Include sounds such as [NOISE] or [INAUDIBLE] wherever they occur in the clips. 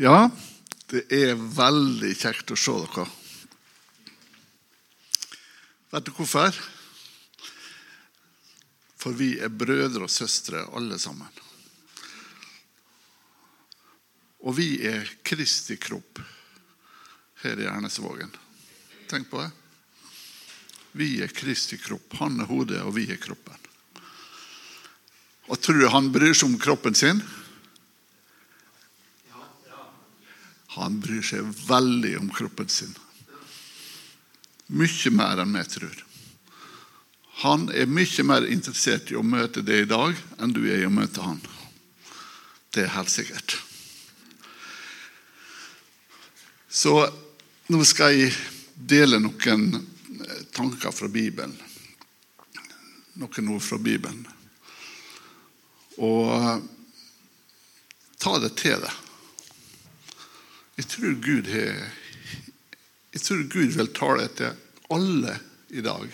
Ja, det er veldig kjekt å se dere. Vet du hvorfor? For vi er brødre og søstre alle sammen. Og vi er Kristi kropp her i Ernesvågen. Tenk på det. Vi er Kristi kropp. Han er hodet, og vi er kroppen. Og tror du han bryr seg om kroppen sin? Han bryr seg veldig om kroppen sin. Mye mer enn jeg tror. Han er mye mer interessert i å møte deg i dag enn du er i å møte han. Det er helt sikkert. Så nå skal jeg dele noen tanker fra Bibelen. Noen ord fra Bibelen. Og ta det til deg. Jeg tror Gud har Jeg tror Gud vil tale til alle i dag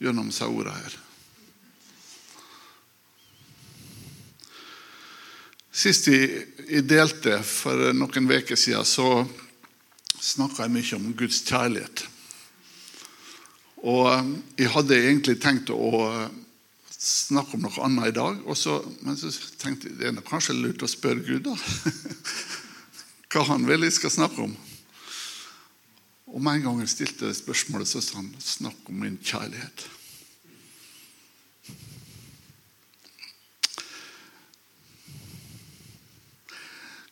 gjennom disse ordene her. Sist jeg, delte, for noen uker siden, så snakka jeg mye om Guds kjærlighet. Og jeg hadde egentlig tenkt å snakke om noe annet i dag, så, men så tenkte jeg det er kanskje lurt å spørre Gud, da. [LAUGHS] Hva han vil jeg skal snakke om. Og med en gang jeg stilte det spørsmålet, så sa han snakk om min kjærlighet.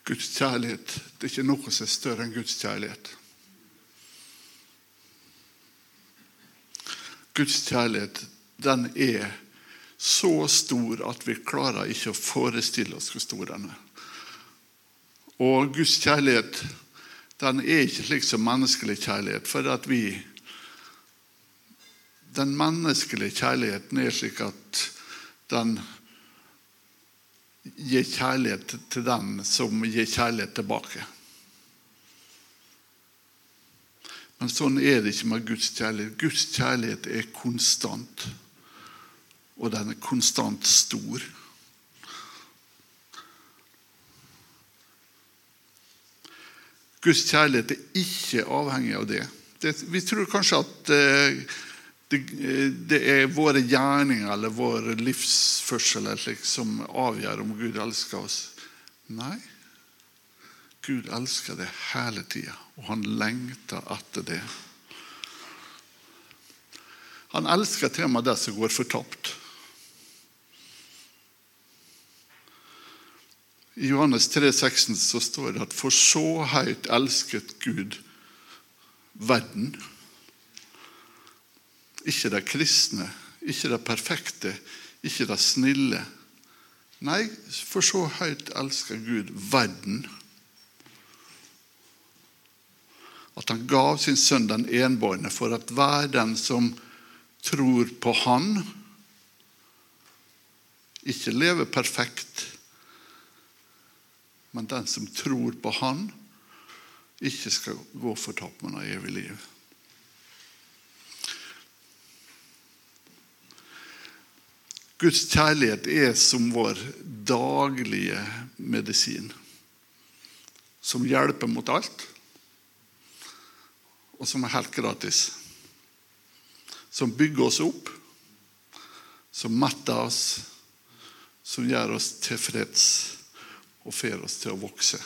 Guds kjærlighet det er ikke noe som er større enn Guds kjærlighet. Guds kjærlighet den er så stor at vi klarer ikke å forestille oss hvor stor den er. Og Guds kjærlighet den er ikke slik som menneskelig kjærlighet. For at vi Den menneskelige kjærligheten er slik at den gir kjærlighet til den som gir kjærlighet tilbake. Men sånn er det ikke med Guds kjærlighet. Guds kjærlighet er konstant, og den er konstant stor. Guds kjærlighet er ikke avhengig av det. det vi tror kanskje at eh, det, det, er våre gjerninger eller vår livsførsel slik, som avgjør om Gud elsker oss. Nei. Gud elsker det hele tida, og han lengter etter det. Han elsker til og med det som går fortapt. I Johannes 3, 16 så står det at for så høyt elsket Gud verden. Ikke de kristne, ikke de perfekte, ikke de snille. Nei, for så høyt elsker Gud verden. At han gav sin sønn den enbårne for at hver den som tror på Han, ikke lever perfekt, men den som tror på Han, ikke skal gå fortapt, men ha evig liv. Guds kjærlighet er som vår daglige medisin. Som hjelper mot alt, og som er helt gratis. Som bygger oss opp, som metter oss, som gjør oss tilfreds og får oss til å vokse.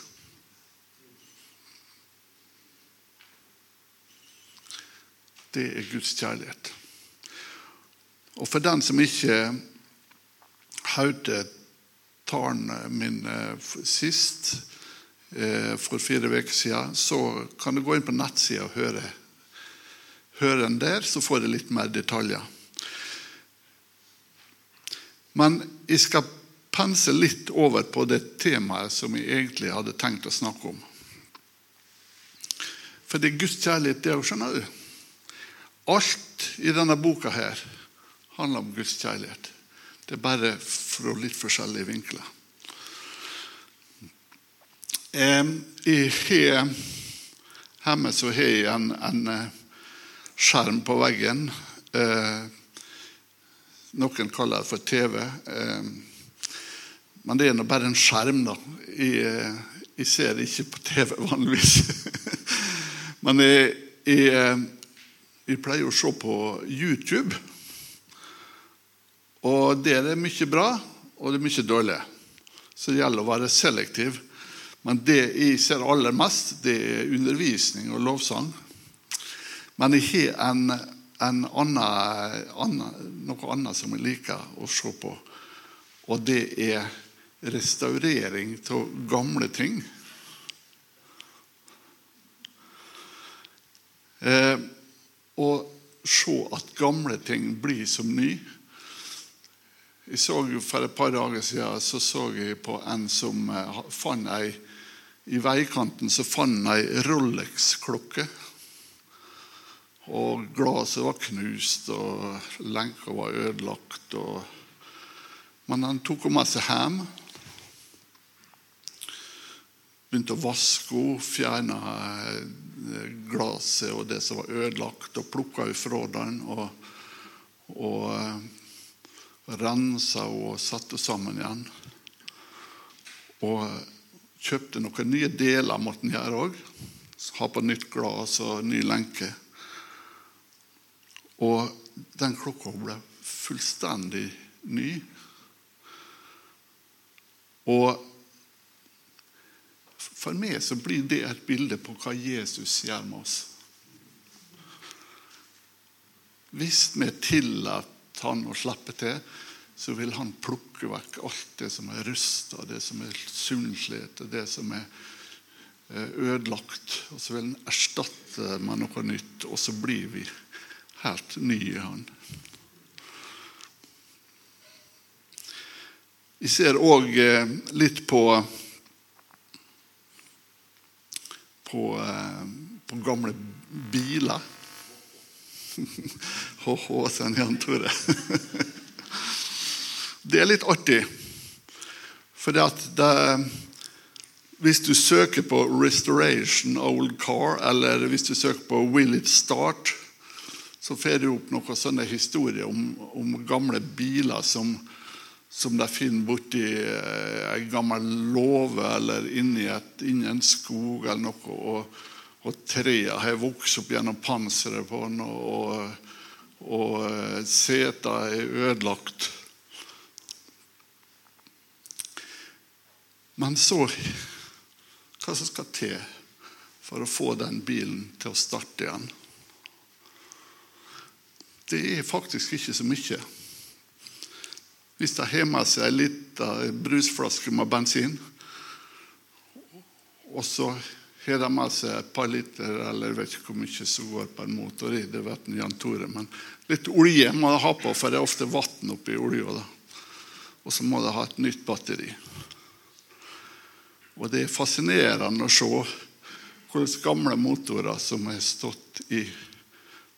Det er Guds kjærlighet. Og for den som ikke hørte talen min sist, for fire uker siden, så kan du gå inn på nettsida og høre, høre den der, så får du litt mer detaljer. Men jeg skal pense litt over på det temaet som jeg egentlig hadde tenkt å snakke om. For det er Guds kjærlighet, det òg, skjønner du. Alt i denne boka her handler om Guds kjærlighet. Det er bare fra litt forskjellige vinkler. Har, hjemme så har jeg en, en skjerm på veggen. Noen kaller det for TV. Men det er nå bare en skjerm. da. Jeg, jeg ser ikke på TV vanligvis. [LAUGHS] Men jeg, jeg, eh, jeg, pleier å se på YouTube. Og der er det mye bra, og det er mye dårlig. Så det gjelder å være selektiv. Men det jeg ser aller mest, det er undervisning og lovsang. Men jeg har en, en annen, noe annet som jeg liker å se på. Og det er restaurering av gamle ting. Eh, og se at gamle ting blir som ny. Jeg så For et par dager siden så, så jeg på en som eh, fant ei I veikanten så fant ei Rolex-klokke. Og glasset var knust, og lenka var ødelagt. Og... Men han tok henne med seg hjem begynte å vaske henne, fjerne eh, glasset og det som var ødelagt, og plukka ifra den. Og, og uh, rensa henne og satte sammen igjen. Og kjøpte noen nye deler, måtte han gjøre òg. Ha på nytt glass og ny lenke. Og den klokka ble fullstendig ny. Og for meg så blir det et bilde på hva Jesus gjør med oss. Hvis vi tillater han å slippe til, så vil han plukke vekk alt det som er rusta, det som er sunnslet, det som er eh, ødelagt. Og så vil han erstatte med noe nytt, og så blir vi helt nye i han. Vi ser òg eh, litt på på, eh, på gamle biler. [LAUGHS] Hå-hå, sier Jan Tore. [LAUGHS] det er litt artig. For det at det, hvis du søker på 'Restoration Old Car', eller hvis du søker på 'Will It Start', så får du opp noen sånne historier om, om gamle biler som som de finner borti ei en gammel låve eller inni, et, en skog eller noe. Og, og trærne har vokst opp gjennom panseret på den, og, og og seta er ødelagt. Men så Hva som skal til for å få den bilen til å starte igjen? Det er faktisk ikke så mye. Hvis de har med seg ei lita brusflaske med bensin, og så har de med seg et par liter eller jeg vet ikke hvor mye som går på en motor i, det vet Jan Tore, men litt olje må de ha på, for det er ofte vann oppi olja. Og så må de ha et nytt batteri. Og det er fascinerende å se hvordan gamle motorer som har stått i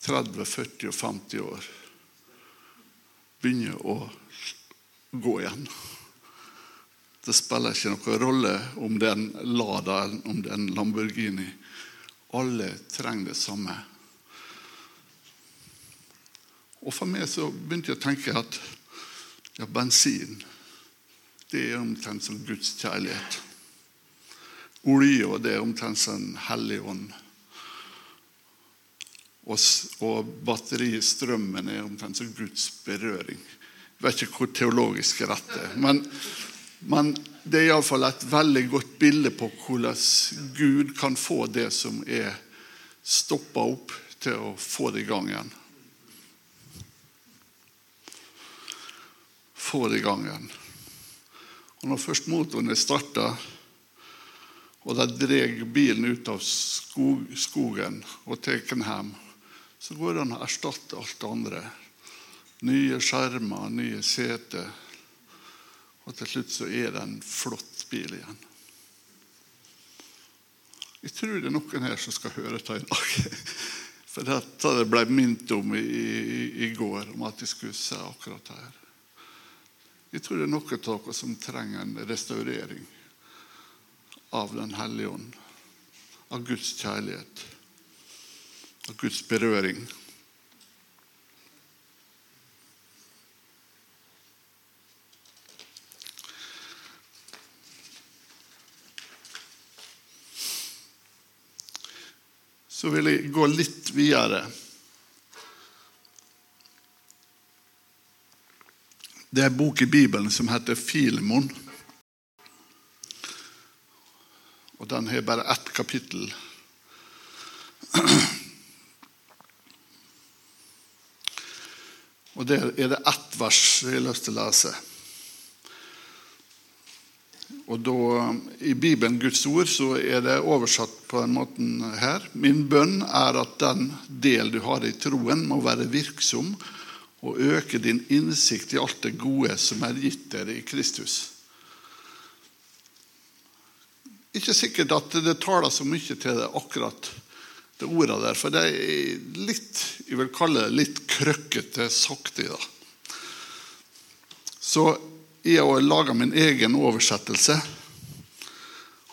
30, 40 og 50 år, begynner å gå igjen. Det spiller ikke noen rolle om det er en Lada eller om det er en Lamborghini. Alle trenger det samme. Og For meg så begynte jeg å tenke at ja, bensin det er omtrent som Guds kjærlighet. Det er omtrent som en hellig ånd. Og, og batteriet, er omtrent som Guds berøring. Vet ikke hvor teologisk er. Men, men det er iallfall et veldig godt bilde på hvordan Gud kan få det som er stoppa opp, til å få det i gang igjen. Få det i gang igjen. Og Når først motoren er starta, og de drar bilen ut av skog, skogen og tar den hjem, så går det an å erstatte alt det andre Nye skjermer, nye seter. Og til slutt så er det en flott bil igjen. Jeg tror det er noen her som skal høre det i dag. [LAUGHS] For dette det jeg minnet om i, i, i, går, om at jeg skulle si akkurat det her. Jeg tror det er noen av dere som trenger en restaurering av Den hellige ånd. Av Guds kjærlighet. Av Guds berøring. Så vil jeg gå litt videre. Det er en bok i Bibelen som heter Filemon. Og den har bare ett kapittel. Og Der er det ett vers jeg har lyst til å lese. Og da, I Bibelen, Guds ord, så er det oversatt på den måten her. Min bønn er at den del du har i troen, må være virksom og øke din innsikt i alt det gode som er gitt dere i Kristus. Ikke sikkert at det taler så mye til det akkurat det ordet der, for det er litt jeg vil kalle det litt krøkkete sagt i det. Så jeg har laga min egen oversettelse,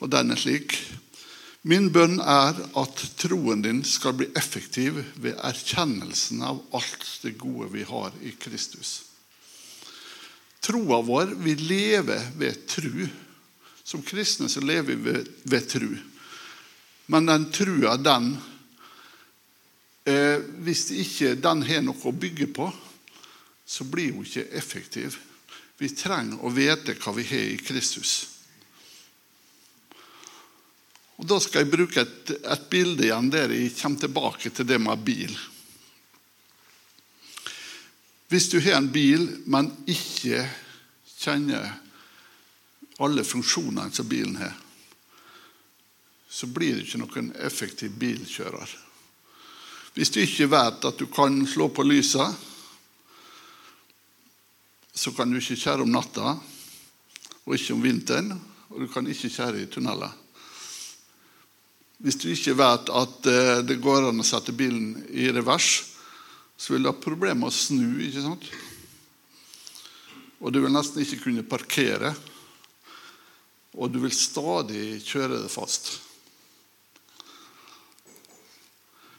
og den er slik. Min bønn er at troen din skal bli effektiv ved erkjennelsen av alt det gode vi har i Kristus. Troa vår Vi lever ved tru. Som kristne så lever vi ved, ved tru. Men den trua, den eh, Hvis ikke den har noe å bygge på, så blir hun ikke effektiv. Vi trenger å vite hva vi har i Kristus. Og Da skal jeg bruke et, et bilde igjen der jeg kommer tilbake til det med bil. Hvis du har en bil, men ikke kjenner alle funksjonene som bilen har, så blir det ikke noen effektiv bilkjører. Hvis du ikke vet at du kan slå på lysa, så kan du ikke kjøre om natta og ikke om vinteren, og du kan ikke kjøre i tunneler. Hvis du ikke vet at eh, det går an å sette bilen i revers, så vil du ha problemer med å snu. ikke sant? Og du vil nesten ikke kunne parkere. Og du vil stadig kjøre det fast.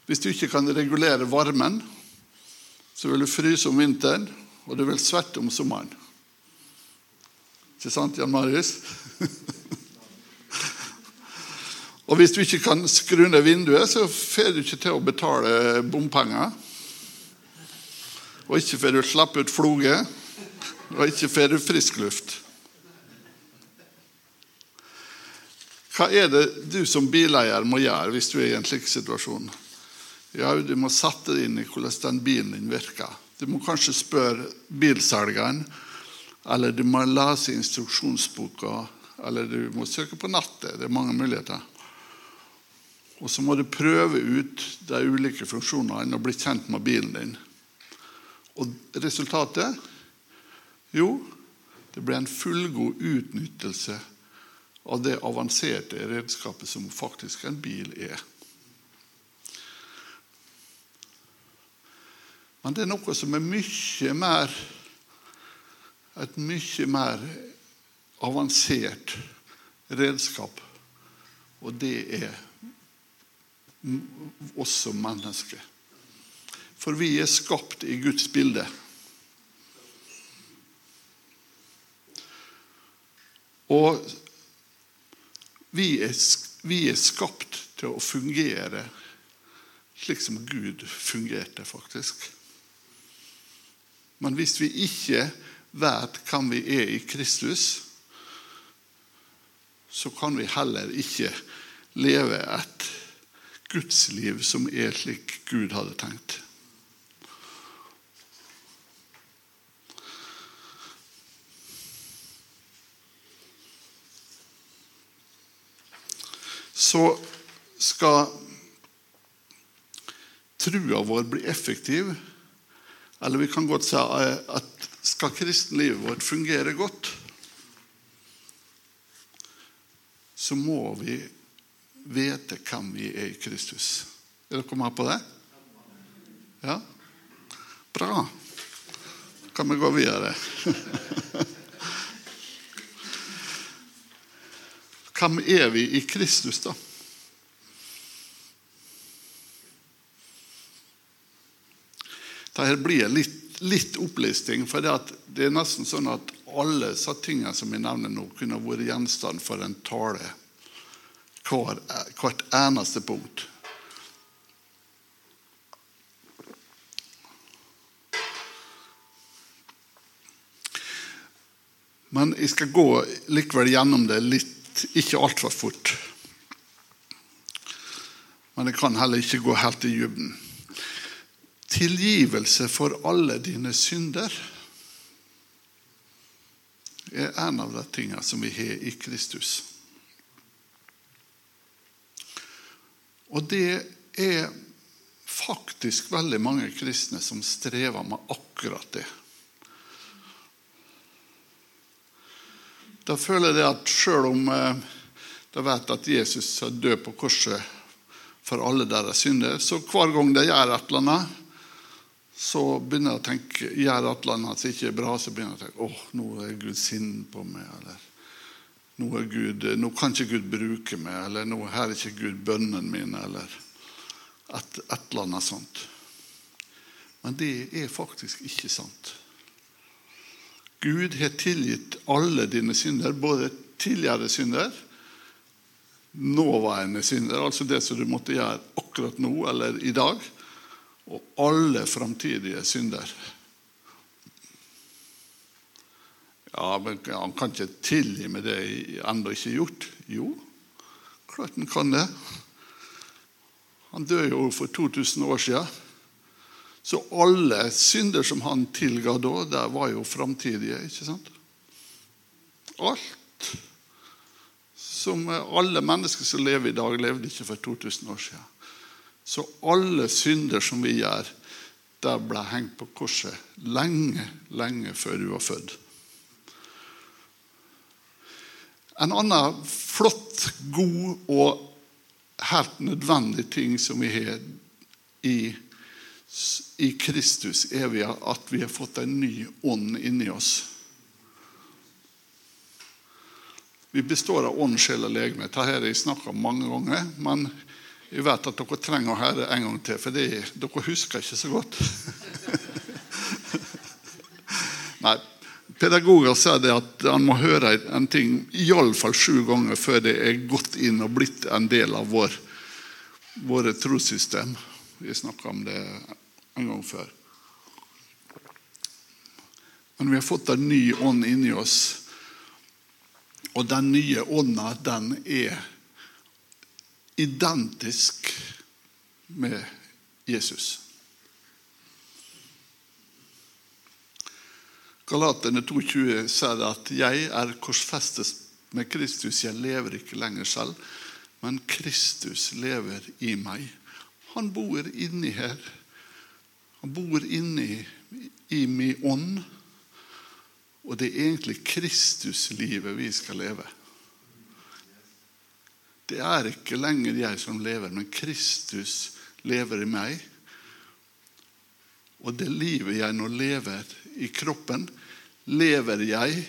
Hvis du ikke kan regulere varmen, så vil du fryse om vinteren, og du vil svette om sommeren. Ikke sant, Jan Marius? [LAUGHS] og hvis du ikke kan skru ned vinduet, så får du ikke til å betale bompenger. Og ikke får du slippe ut floger, og ikke får du frisk luft. Hva er det du som bileier må gjøre hvis du er i en slik situasjon? Ja, Du må sette deg inn i hvordan den bilen din virker. Du må kanskje spørre bilselgeren, eller du må lese instruksjonsboka, eller du må søke på nettet. Det er mange muligheter. Og så må du prøve ut de ulike funksjonene og bli kjent med bilen din. Og resultatet? Jo, det blir en fullgod utnyttelse av det avanserte redskapet som faktisk en bil er. Men det er noe som er mye mer Et mye mer avansert redskap. Og det er oss som mennesker. For vi er skapt i Guds bilde. Og vi er, vi er skapt til å fungere slik som Gud fungerte, faktisk. Men hvis vi ikke vet hvem vi er i Kristus, så kan vi heller ikke leve et gudsliv som er slik Gud hadde tenkt. Så skal trua vår bli effektiv eller vi kan godt si at skal kristenlivet vårt fungere godt, så må vi vite hvem vi er i Kristus. Er dere med på det? Ja? Bra. Kan vi gå videre? [LAUGHS] Hvem er vi i Kristus, da? her blir litt, litt opplisting. For det, det, er nesten sånn at alle disse tingene som jeg nevner nå, kunne vært gjenstand for en tale. Hver, hvert eneste punkt. Men jeg skal gå likevel gjennom det litt, ikke altfor fort. Men jeg kan heller ikke gå helt i dybden. Tilgivelse for alle dine synder er en av de tingene som vi har i Kristus. Og det er faktisk veldig mange kristne som strever med akkurat det. Da føler jeg at selv om eh, de vet at Jesus er død på korset for alle deres synder, så hver gang de gjør et eller annet, så begynner jeg å tenke gjør et eller annet som ikke er bra, så begynner jeg å tenke åh, nå er Gud sint på meg. eller nå, Gud, nå, kan ikke Gud bruke meg, eller nå hører ikke Gud bønnen min, eller et, et eller annet sånt. Men det er faktisk ikke sant. Gud har tilgitt alle dine synder, både tidligere synder, nåværende synder, altså det som du måtte gjøre akkurat nå eller i dag, og alle framtidige synder. Ja, men Han kan ikke tilgi meg det ennå ikke har gjort. Jo, klart han kan det. Han døde jo for 2000 år siden. Så alle synder som han tilga da, det var jo framtidige. ikke sant? Alt som alle mennesker som lever i dag, levde ikke for 2000 år siden. Så alle synder som vi gjør, der ble hengt på korset lenge, lenge før du var født. En annen flott, god og helt nødvendig ting som vi har i i Kristus er vi at vi har fått en ny ånd inni oss. Vi består av ånd, sjel og legeme. Dette har jeg snakka om mange ganger. Men jeg vet at dere trenger å det en gang til, for dere husker ikke så godt. [LAUGHS] Nei, Pedagoger sier det at han må høre en ting iallfall sju ganger før det er gått inn og blitt en del av vår, våre trossystem. Vi snakka om det en gang før. Men vi har fått en ny ånd inni oss. Og den nye ånda, den er identisk med Jesus. Galaterne 2,20 sier at 'jeg er korsfestet med Kristus'. Jeg lever ikke lenger selv, men Kristus lever i meg. Han bor inni her. Han bor inni i min ånd. Og det er egentlig Kristuslivet vi skal leve. Det er ikke lenger jeg som lever, men Kristus lever i meg. Og det livet jeg nå lever i kroppen, lever jeg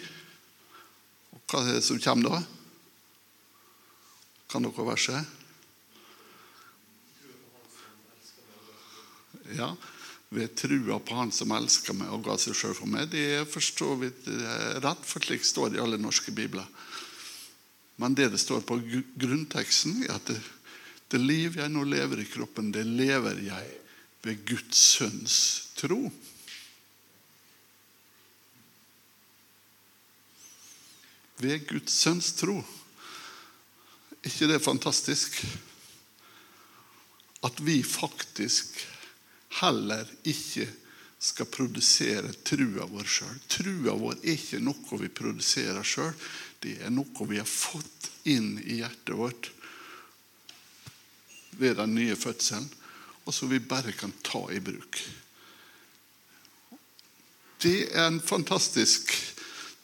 Og hva er det som kommer da? Kan dere verset? Ja, ved trua på Han som elsker meg og ga seg sjøl for meg. Det forstår eh, rett, for slik står det i alle norske bibler. Men det det står på grunnteksten, er at det, det liv jeg nå lever i kroppen, det lever jeg ved Guds sønns tro. Ved Guds sønns tro. Er ikke det fantastisk? At vi faktisk heller ikke skal produsere trua vår sjøl. Trua vår er ikke noe vi produserer sjøl. Det er noe vi har fått inn i hjertet vårt ved den nye fødselen, og som vi bare kan ta i bruk. Det er en fantastisk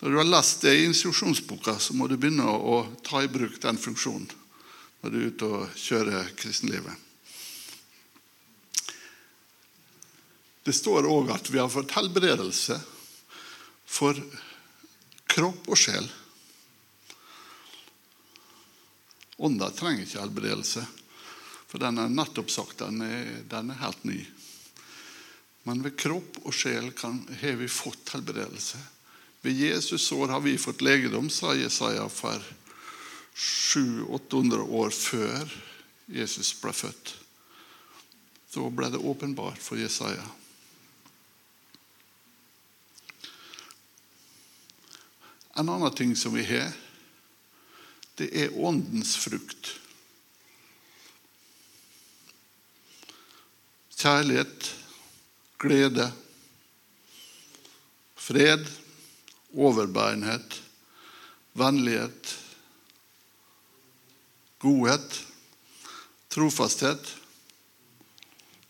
Når du har lest det i instruksjonsboka, så må du begynne å ta i bruk den funksjonen når du er ute og kjører kristenlivet. Det står òg at vi har fått helbredelse for kropp og sjel. Ånda trenger ikke helbredelse, for den er nettopp sagt den er, den er helt ny. Men ved kropp og sjel kan, har vi fått helbredelse. Ved Jesus sår har vi fått legedom, sa Jesaja for 700-800 år før Jesus ble født. Så ble det åpenbart for Jesaja. En annen ting som vi har, det er åndens frukt. Kjærlighet, glede, fred, overbærenhet, vennlighet, godhet, trofasthet,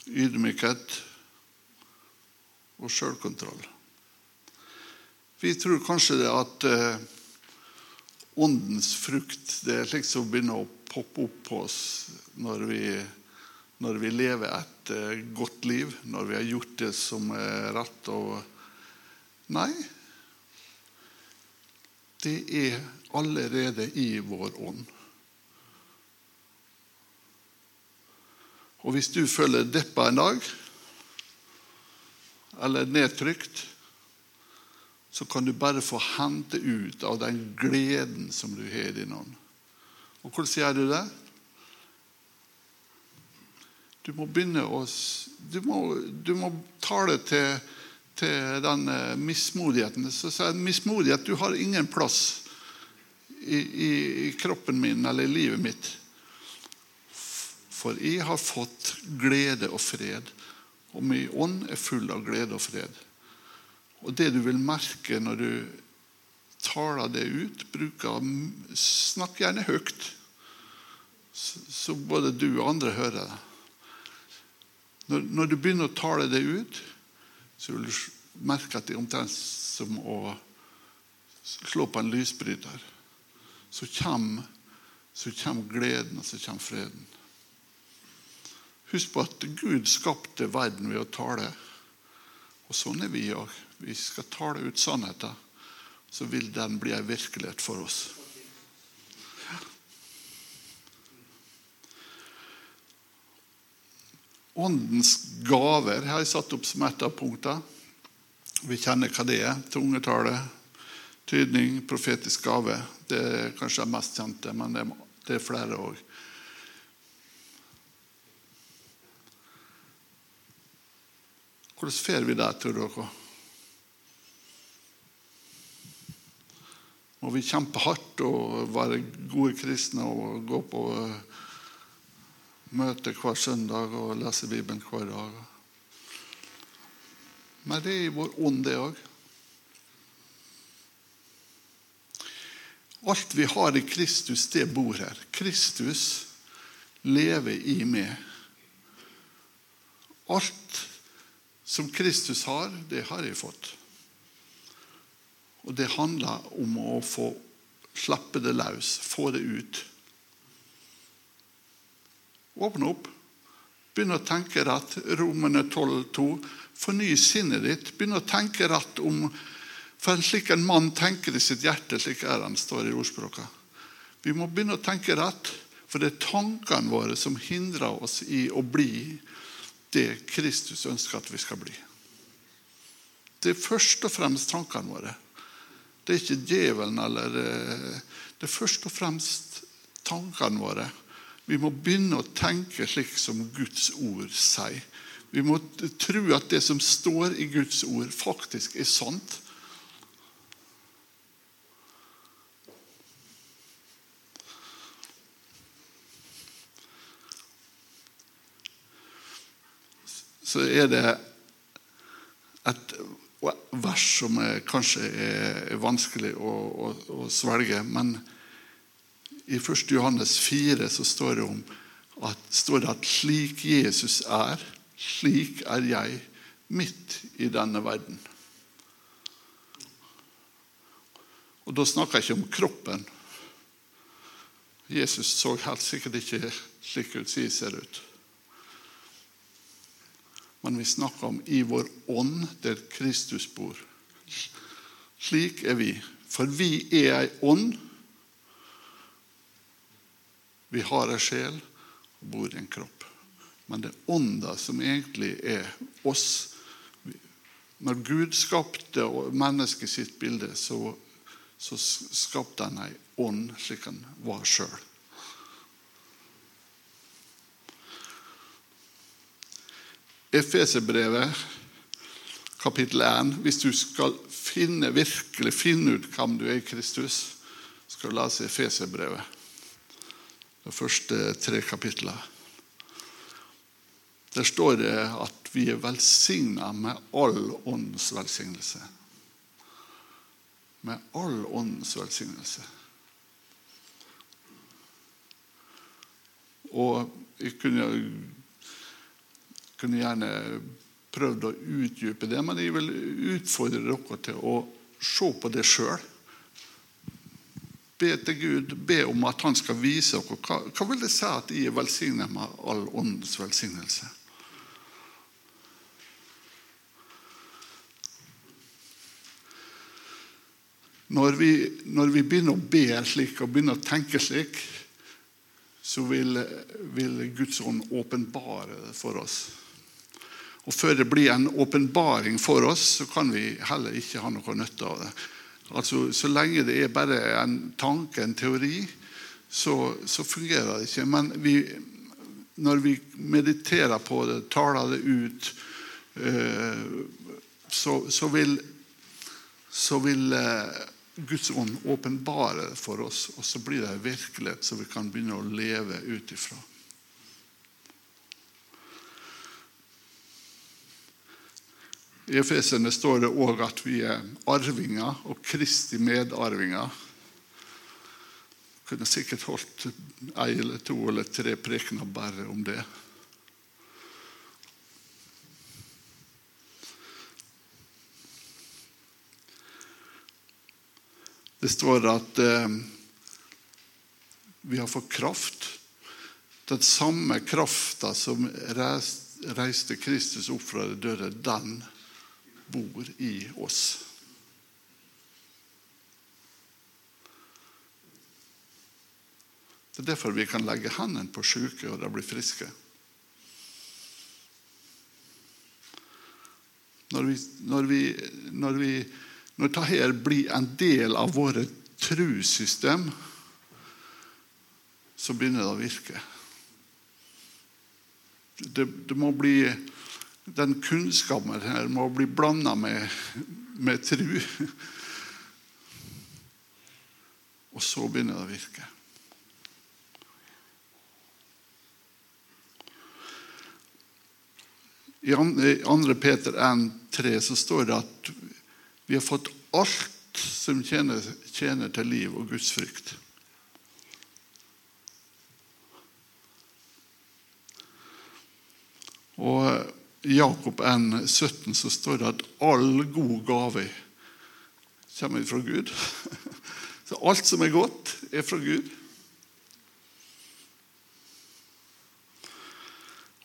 ydmykhet og sjølkontroll. Vi tror kanskje det at eh, åndens frukt det liksom begynner å poppe opp på oss når vi, når vi lever et eh, godt liv, når vi har gjort det som er rett. og Nei. Det er allerede i vår ånd. Og hvis du føler deppa en dag, eller nedtrykt, så kan du bare få hente ut av den gleden som du har i din ånd. Og hvordan gjør du det? Du må begynne å Du må, du må tale til, til den eh, mismodigheten. Så sier mismodighet du har ingen plass i, i, i kroppen min eller i livet mitt. For jeg har fått glede og fred, og min ånd er full av glede og fred. Og det du vil merke når du taler det ut, bruker Snakk gjerne høyt, så både du og andre hører det. Når, når du begynner å tale det ut, så vil du merke at det er omtrent som å slå på en lysbryter. Så kommer, så kommer gleden, og så kommer freden. Husk på at Gud skapte verden ved å tale. Og sånn er vi òg. Vi skal tale ut sannheten, så vil den bli en virkelighet for oss. Åndens gaver har jeg satt opp som et av punktene. Vi kjenner hva det er. Tungetale, tydning, profetisk gave. Det er kanskje det mest kjente, men det er flere òg. Hvordan får vi det, tror dere? Må vi kjempe hardt og være gode kristne og gå på møte hver søndag og lese Bibelen hver dag? Men det er i vår ånd, det òg. Alt vi har i Kristus, det bor her. Kristus lever i meg. Alt som Kristus har, det har jeg fått. Og det handler om å få slappe det løs, få det ut. Åpne opp. Begynn å tenke rett. Romene 12,2. Forny sinnet ditt. Begynn å tenke rett om For slik en mann tenker i sitt hjerte, slik er han, står i ordspråket. Vi må begynne å tenke rett, for det er tankene våre som hindrer oss i å bli det Kristus ønsker at vi skal bli. Det er først og fremst tankene våre. Det er ikke djevelen eller eh, Det er først og fremst tankene våre. Vi må begynne å tenke slik som Guds ord sier. Vi må tro at det som står i Guds ord, faktisk er sant. Så er det et vers som er, kanskje er vanskelig å, å, å, svelge. Men i 1. Johannes 4 så står det, at, står det at slik Jesus er, slik er jeg midt i denne verden. Og Da snakker jeg ikke om kroppen. Jesus så helt sikkert ikke slik ut jeg ser ut men vi snakker om i vår ånd, der Kristus bor. Slik er vi. For vi er ei ånd. Vi har ei sjel og bor i en kropp. Men det er ånda som egentlig er oss. Når Gud skapte mennesket sitt bilde, så, så skapte han ei ånd slik han var sjøl. Efeserbrevet, kapittel 1. Hvis du skal finne, virkelig finne ut hvem du er i Kristus, skal du lese Efeserbrevet. De første tre kapitlene. Der står det at vi er velsigna med all åndens velsignelse. Med all åndens velsignelse. Og jeg kunne, kunne gjerne prøvd å utdype det, men jeg vil utfordre dere til å se på det sjøl. Be til Gud, be om at han skal vise dere hva, hva vil det si at jeg er velsignet med all åndens velsignelse. Når vi, når vi begynner å be slik og begynner å tenke slik, så vil, vil Guds ånd åpenbare det for oss. Og Før det blir en åpenbaring for oss, så kan vi heller ikke ha noe nytte av det. Altså, Så lenge det er bare en tanke, en teori, så, så fungerer det ikke. Men vi, når vi mediterer på det, taler det ut, eh, så, så, vil, så vil eh, Guds ånd åpenbare for oss, og så blir det virkelighet som vi kan begynne å leve ut ifra. I Efesene står det òg at vi er arvinger og Kristi medarvinger. Jeg kunne sikkert holdt ei eller to eller tre prekener bare om det. Det står at eh, vi har fått kraft. Den samme krafta som reiste Kristus opp fra de døde, den bor i oss. Det er derfor vi kan legge hendene på syke, og de blir friske. Når, vi, når, vi, når, vi, når dette blir en del av våre trussystem, så begynner det å virke. Det, det må bli den kunnskapen her må bli blanda med, med tru. Og så begynner det å virke. I 2. Peter 1,3 så står det at vi har fått alt som tjener, tjener til liv og Guds frykt. Og Jakob 1, 17 så står det at all god gave kommer fra Gud. [LAUGHS] Så alt som er godt, er fra Gud.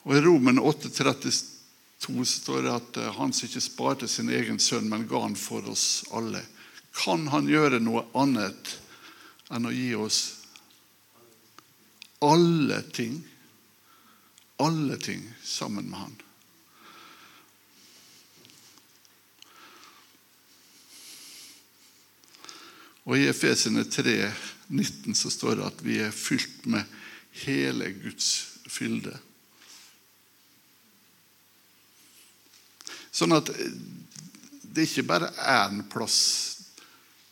Og I Romen 8,32 står det at eh, han som ikke sparte sin egen sønn, men ga han for oss alle. Kan han gjøre noe annet enn å gi oss alle ting? Alle ting sammen med han. Og I Efesene 3, 19 så står det at vi er fylt med hele Guds fylde. Sånn at eh, det er ikke bare én plass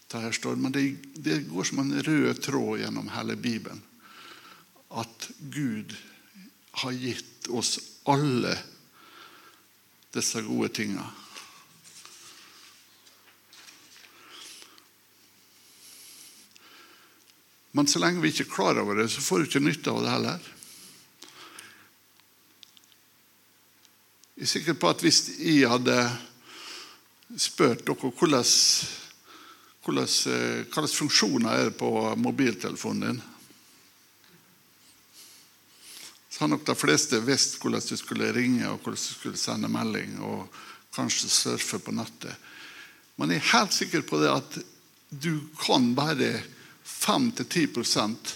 det her står, men det, det går som en rød tråd gjennom hele Bibelen. At Gud har gitt oss alle disse gode tingene. Men så lenge vi ikke er klar over det, så får vi ikke nytte av det heller. Jeg er sikker på at hvis jeg hadde spurt dere hvordan, hvordan, eh, hvilke funksjoner er det på mobiltelefonen din, så har nok de fleste visst hvordan du skulle ringe og hvordan du skulle sende melding og kanskje surfe på nettet. Men jeg er helt sikker på det at du kan bare 5-10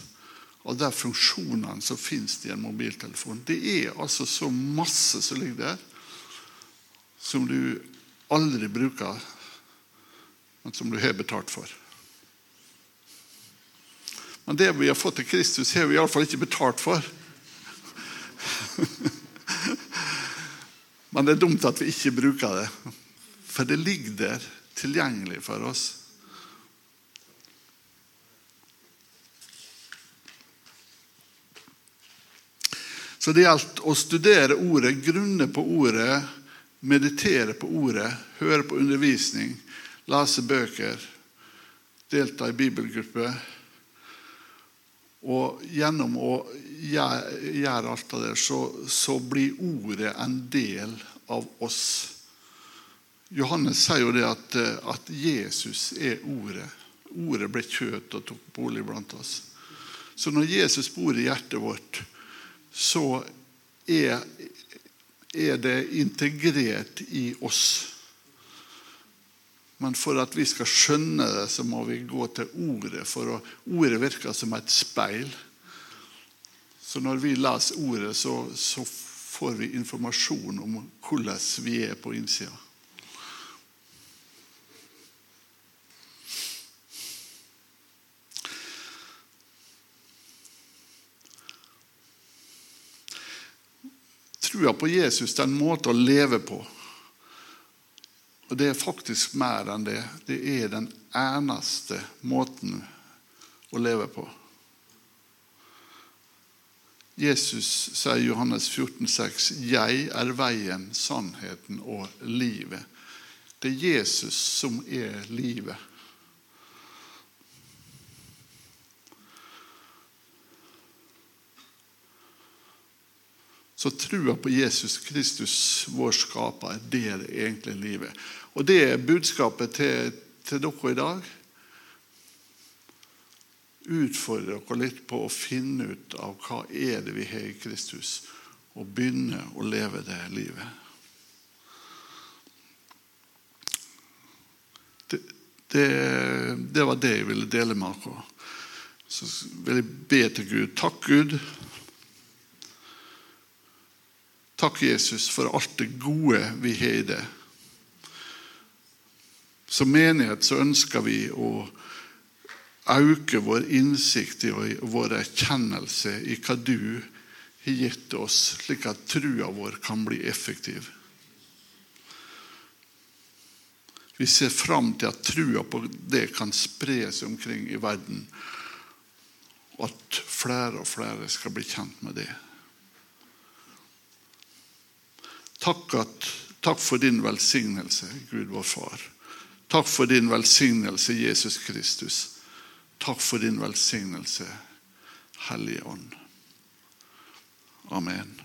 av de funksjonene som finnes i en mobiltelefon. Det er altså så masse som ligger der, som du aldri bruker, men som du har betalt for. Men det vi har fått til Kristus, har vi iallfall ikke betalt for. [LAUGHS] Men det er dumt at vi ikke bruker det. For det ligger der tilgjengelig for oss. Så det gjelder å studere ordet, grunne på ordet, meditere på ordet, høre på undervisning, lese bøker, delta i bibelgruppe. Og gjennom å gjøre alt av det, så, så blir ordet en del av oss. Johannes sier jo det at, at Jesus er ordet. Ordet ble kjøtt og tok bolig blant oss. Så når Jesus bor i hjertet vårt, så er, er det integrert i oss. Men for at vi skal skjønne det, så må vi gå til ordet. For ordet virker som et speil. Så når vi leser ordet, så, så får vi informasjon om hvordan vi er på innsida. Trua på Jesus det er en måte å leve på. Og det er faktisk mer enn det. Det er den eneste måten å leve på. Jesus sier Johannes 14, 14,6.: Jeg er veien, sannheten og livet. Det er Jesus som er livet. Så trua på Jesus Kristus, vår skaper, det er det egentlig livet. Og det er budskapet til, til dere i dag. Utfordre dere litt på å finne ut av hva er det vi har i Kristus, og begynne å leve det livet. Det, det, det var det jeg ville dele med dere. Så vil jeg be til Gud. Takk, Gud Takk, Jesus, for alt det gode vi har i det. Som menighet så ønsker vi å øke vår innsikt og vår erkjennelse i hva du har gitt oss, slik at trua vår kan bli effektiv. Vi ser fram til at trua på det kan spre seg omkring i verden, og at flere og flere skal bli kjent med det. Takk, at, takk for din velsignelse, Gud vår Far. Takk for din velsignelse, Jesus Kristus. Takk for din velsignelse, Hellige Ånd. Amen.